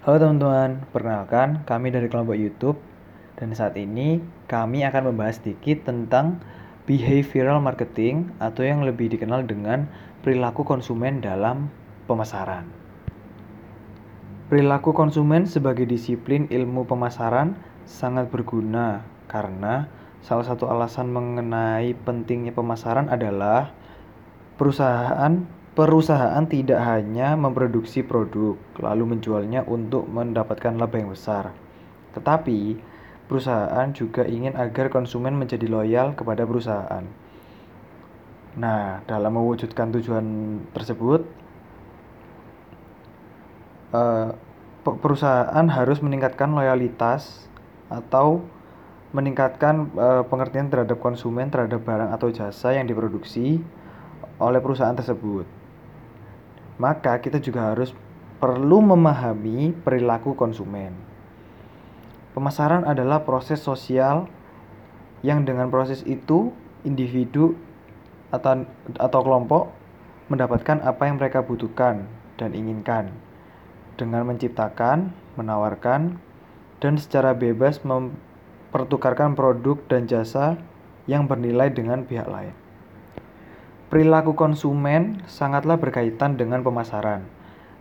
Halo teman-teman, perkenalkan kami dari kelompok YouTube dan saat ini kami akan membahas sedikit tentang behavioral marketing atau yang lebih dikenal dengan perilaku konsumen dalam pemasaran. Perilaku konsumen sebagai disiplin ilmu pemasaran sangat berguna karena salah satu alasan mengenai pentingnya pemasaran adalah perusahaan Perusahaan tidak hanya memproduksi produk lalu menjualnya untuk mendapatkan laba yang besar, tetapi perusahaan juga ingin agar konsumen menjadi loyal kepada perusahaan. Nah, dalam mewujudkan tujuan tersebut, eh, perusahaan harus meningkatkan loyalitas atau meningkatkan eh, pengertian terhadap konsumen terhadap barang atau jasa yang diproduksi oleh perusahaan tersebut maka kita juga harus perlu memahami perilaku konsumen. Pemasaran adalah proses sosial yang dengan proses itu individu atau atau kelompok mendapatkan apa yang mereka butuhkan dan inginkan dengan menciptakan, menawarkan, dan secara bebas mempertukarkan produk dan jasa yang bernilai dengan pihak lain. Perilaku konsumen sangatlah berkaitan dengan pemasaran.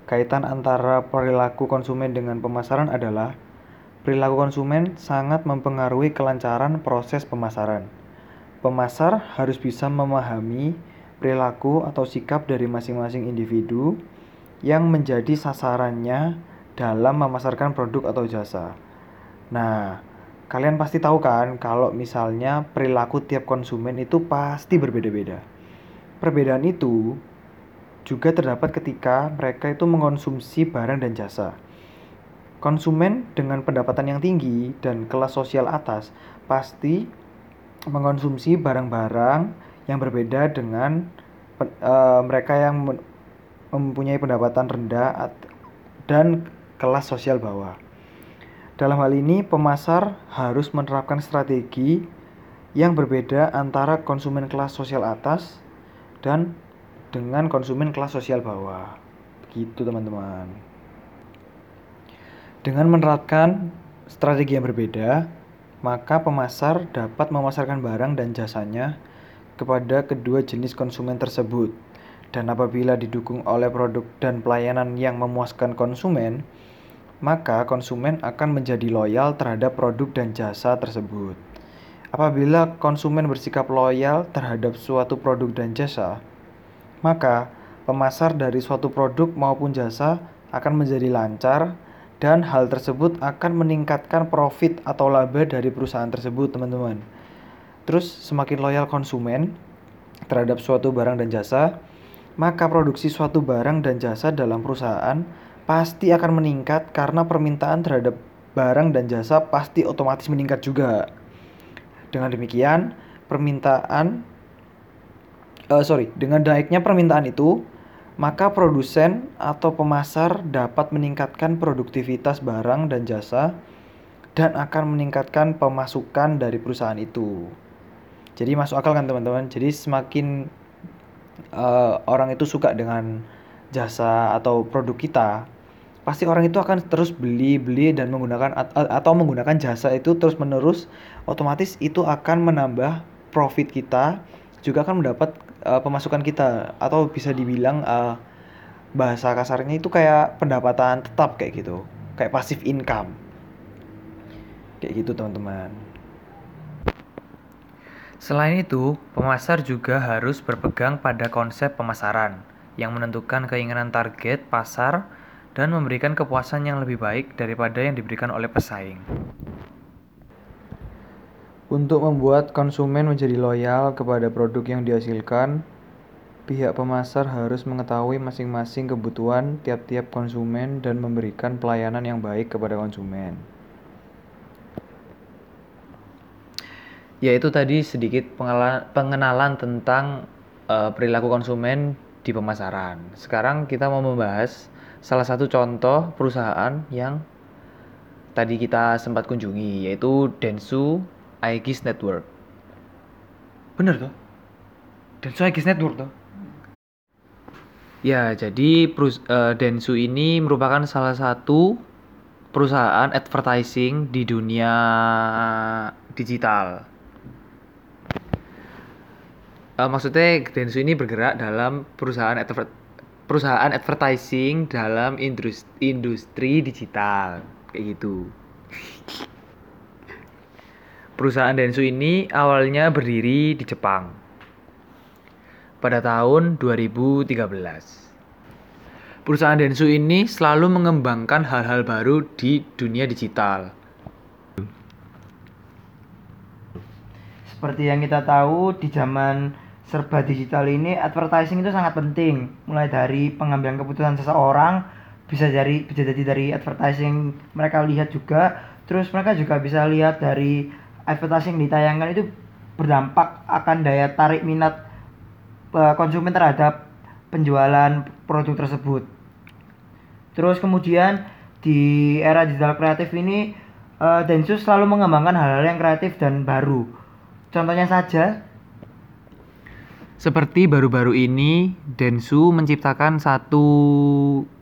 Kaitan antara perilaku konsumen dengan pemasaran adalah perilaku konsumen sangat mempengaruhi kelancaran proses pemasaran. Pemasar harus bisa memahami perilaku atau sikap dari masing-masing individu yang menjadi sasarannya dalam memasarkan produk atau jasa. Nah, kalian pasti tahu kan kalau misalnya perilaku tiap konsumen itu pasti berbeda-beda. Perbedaan itu juga terdapat ketika mereka itu mengonsumsi barang dan jasa. Konsumen dengan pendapatan yang tinggi dan kelas sosial atas pasti mengonsumsi barang-barang yang berbeda dengan uh, mereka yang mempunyai pendapatan rendah dan kelas sosial bawah. Dalam hal ini, pemasar harus menerapkan strategi yang berbeda antara konsumen kelas sosial atas dan dengan konsumen kelas sosial bawah. Begitu teman-teman. Dengan menerapkan strategi yang berbeda, maka pemasar dapat memasarkan barang dan jasanya kepada kedua jenis konsumen tersebut. Dan apabila didukung oleh produk dan pelayanan yang memuaskan konsumen, maka konsumen akan menjadi loyal terhadap produk dan jasa tersebut. Apabila konsumen bersikap loyal terhadap suatu produk dan jasa, maka pemasar dari suatu produk maupun jasa akan menjadi lancar dan hal tersebut akan meningkatkan profit atau laba dari perusahaan tersebut, teman-teman. Terus semakin loyal konsumen terhadap suatu barang dan jasa, maka produksi suatu barang dan jasa dalam perusahaan pasti akan meningkat karena permintaan terhadap barang dan jasa pasti otomatis meningkat juga. Dengan demikian, permintaan uh, sorry, dengan naiknya permintaan itu, maka produsen atau pemasar dapat meningkatkan produktivitas barang dan jasa dan akan meningkatkan pemasukan dari perusahaan itu. Jadi masuk akal kan teman-teman? Jadi semakin uh, orang itu suka dengan jasa atau produk kita, pasti orang itu akan terus beli beli dan menggunakan atau menggunakan jasa itu terus menerus otomatis itu akan menambah profit kita juga akan mendapat uh, pemasukan kita atau bisa dibilang uh, bahasa kasarnya itu kayak pendapatan tetap kayak gitu. Kayak pasif income. Kayak gitu teman-teman. Selain itu, pemasar juga harus berpegang pada konsep pemasaran yang menentukan keinginan target pasar dan memberikan kepuasan yang lebih baik daripada yang diberikan oleh pesaing. Untuk membuat konsumen menjadi loyal kepada produk yang dihasilkan, pihak pemasar harus mengetahui masing-masing kebutuhan tiap-tiap konsumen dan memberikan pelayanan yang baik kepada konsumen. Yaitu tadi sedikit pengenalan tentang uh, perilaku konsumen di pemasaran. Sekarang kita mau membahas salah satu contoh perusahaan yang tadi kita sempat kunjungi yaitu Densu Aegis Network. Bener tuh? Densu Aegis Network tuh? Ya, jadi uh, Densu ini merupakan salah satu perusahaan advertising di dunia digital. Uh, maksudnya Densu ini bergerak dalam perusahaan adver perusahaan advertising dalam industri, industri digital kayak gitu. Perusahaan Densu ini awalnya berdiri di Jepang pada tahun 2013. Perusahaan Densu ini selalu mengembangkan hal-hal baru di dunia digital. Seperti yang kita tahu di zaman serba digital ini advertising itu sangat penting. Mulai dari pengambilan keputusan seseorang bisa dari bisa jadi dari advertising mereka lihat juga terus mereka juga bisa lihat dari advertising ditayangkan itu berdampak akan daya tarik minat uh, konsumen terhadap penjualan produk tersebut. Terus kemudian di era digital kreatif ini uh, Densu selalu mengembangkan hal-hal yang kreatif dan baru. Contohnya saja seperti baru-baru ini Densu menciptakan satu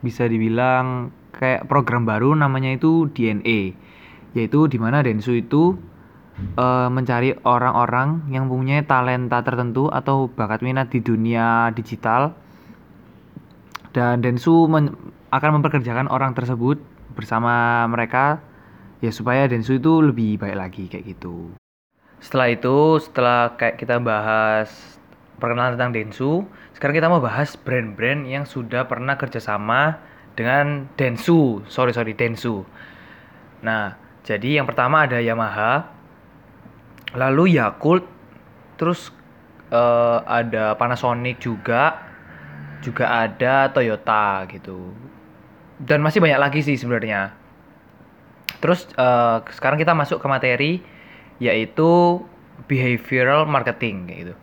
bisa dibilang kayak program baru namanya itu DNA yaitu di mana Densu itu uh, mencari orang-orang yang punya talenta tertentu atau bakat minat di dunia digital dan Densu men akan memperkerjakan orang tersebut bersama mereka ya supaya Densu itu lebih baik lagi kayak gitu. Setelah itu, setelah kayak kita bahas perkenalan tentang Densu, sekarang kita mau bahas brand-brand yang sudah pernah kerjasama dengan Densu. Sorry sorry Densu. Nah, jadi yang pertama ada Yamaha, lalu Yakult terus uh, ada Panasonic juga juga ada Toyota gitu dan masih banyak lagi sih sebenarnya terus uh, sekarang kita masuk ke materi yaitu behavioral marketing gitu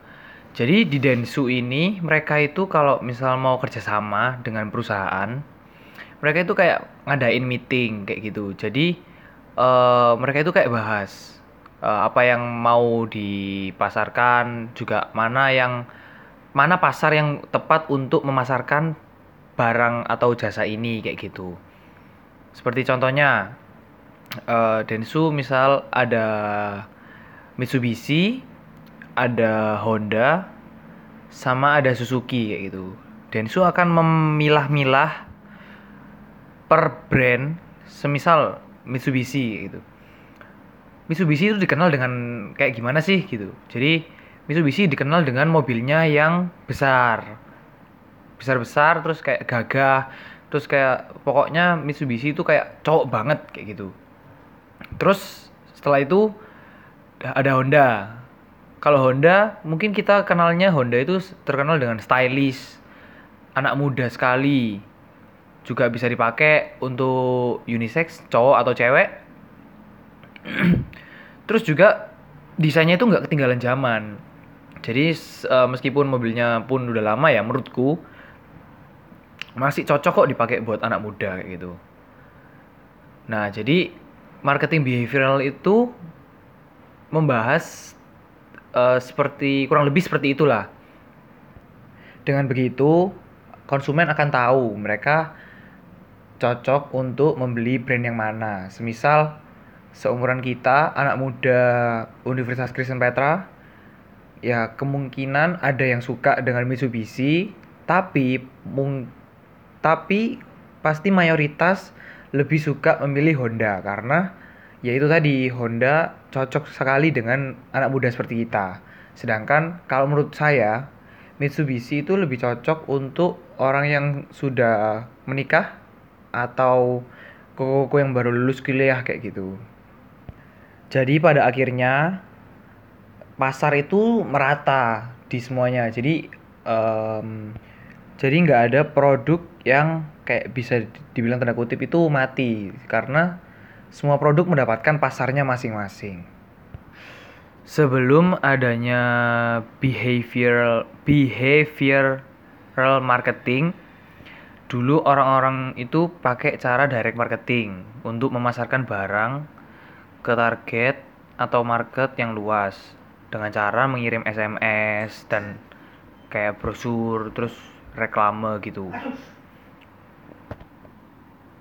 jadi di Densu ini mereka itu kalau misal mau kerjasama dengan perusahaan mereka itu kayak ngadain meeting kayak gitu. Jadi uh, mereka itu kayak bahas uh, apa yang mau dipasarkan juga mana yang mana pasar yang tepat untuk memasarkan barang atau jasa ini kayak gitu. Seperti contohnya uh, Densu misal ada Mitsubishi ada Honda sama ada Suzuki kayak gitu Densu akan memilah-milah per brand semisal Mitsubishi gitu Mitsubishi itu dikenal dengan kayak gimana sih gitu. Jadi Mitsubishi dikenal dengan mobilnya yang besar. Besar-besar terus kayak gagah, terus kayak pokoknya Mitsubishi itu kayak cowok banget kayak gitu. Terus setelah itu ada Honda. Kalau Honda, mungkin kita kenalnya Honda itu terkenal dengan stylish, anak muda sekali. Juga bisa dipakai untuk unisex, cowok atau cewek. Terus juga desainnya itu nggak ketinggalan zaman. Jadi uh, meskipun mobilnya pun udah lama ya menurutku masih cocok kok dipakai buat anak muda kayak gitu. Nah jadi marketing behavioral itu membahas uh, seperti kurang lebih seperti itulah. Dengan begitu konsumen akan tahu mereka cocok untuk membeli brand yang mana. Semisal seumuran kita, anak muda Universitas Kristen Petra, ya kemungkinan ada yang suka dengan Mitsubishi, tapi mung tapi pasti mayoritas lebih suka memilih Honda karena ya itu tadi Honda cocok sekali dengan anak muda seperti kita. Sedangkan kalau menurut saya Mitsubishi itu lebih cocok untuk orang yang sudah menikah atau koko yang baru lulus kuliah kayak gitu. Jadi pada akhirnya pasar itu merata di semuanya. Jadi um, jadi nggak ada produk yang kayak bisa dibilang tanda kutip itu mati karena semua produk mendapatkan pasarnya masing-masing. Sebelum adanya behavioral behavioral marketing, dulu orang-orang itu pakai cara direct marketing untuk memasarkan barang ke target atau market yang luas dengan cara mengirim SMS dan kayak brosur terus reklame gitu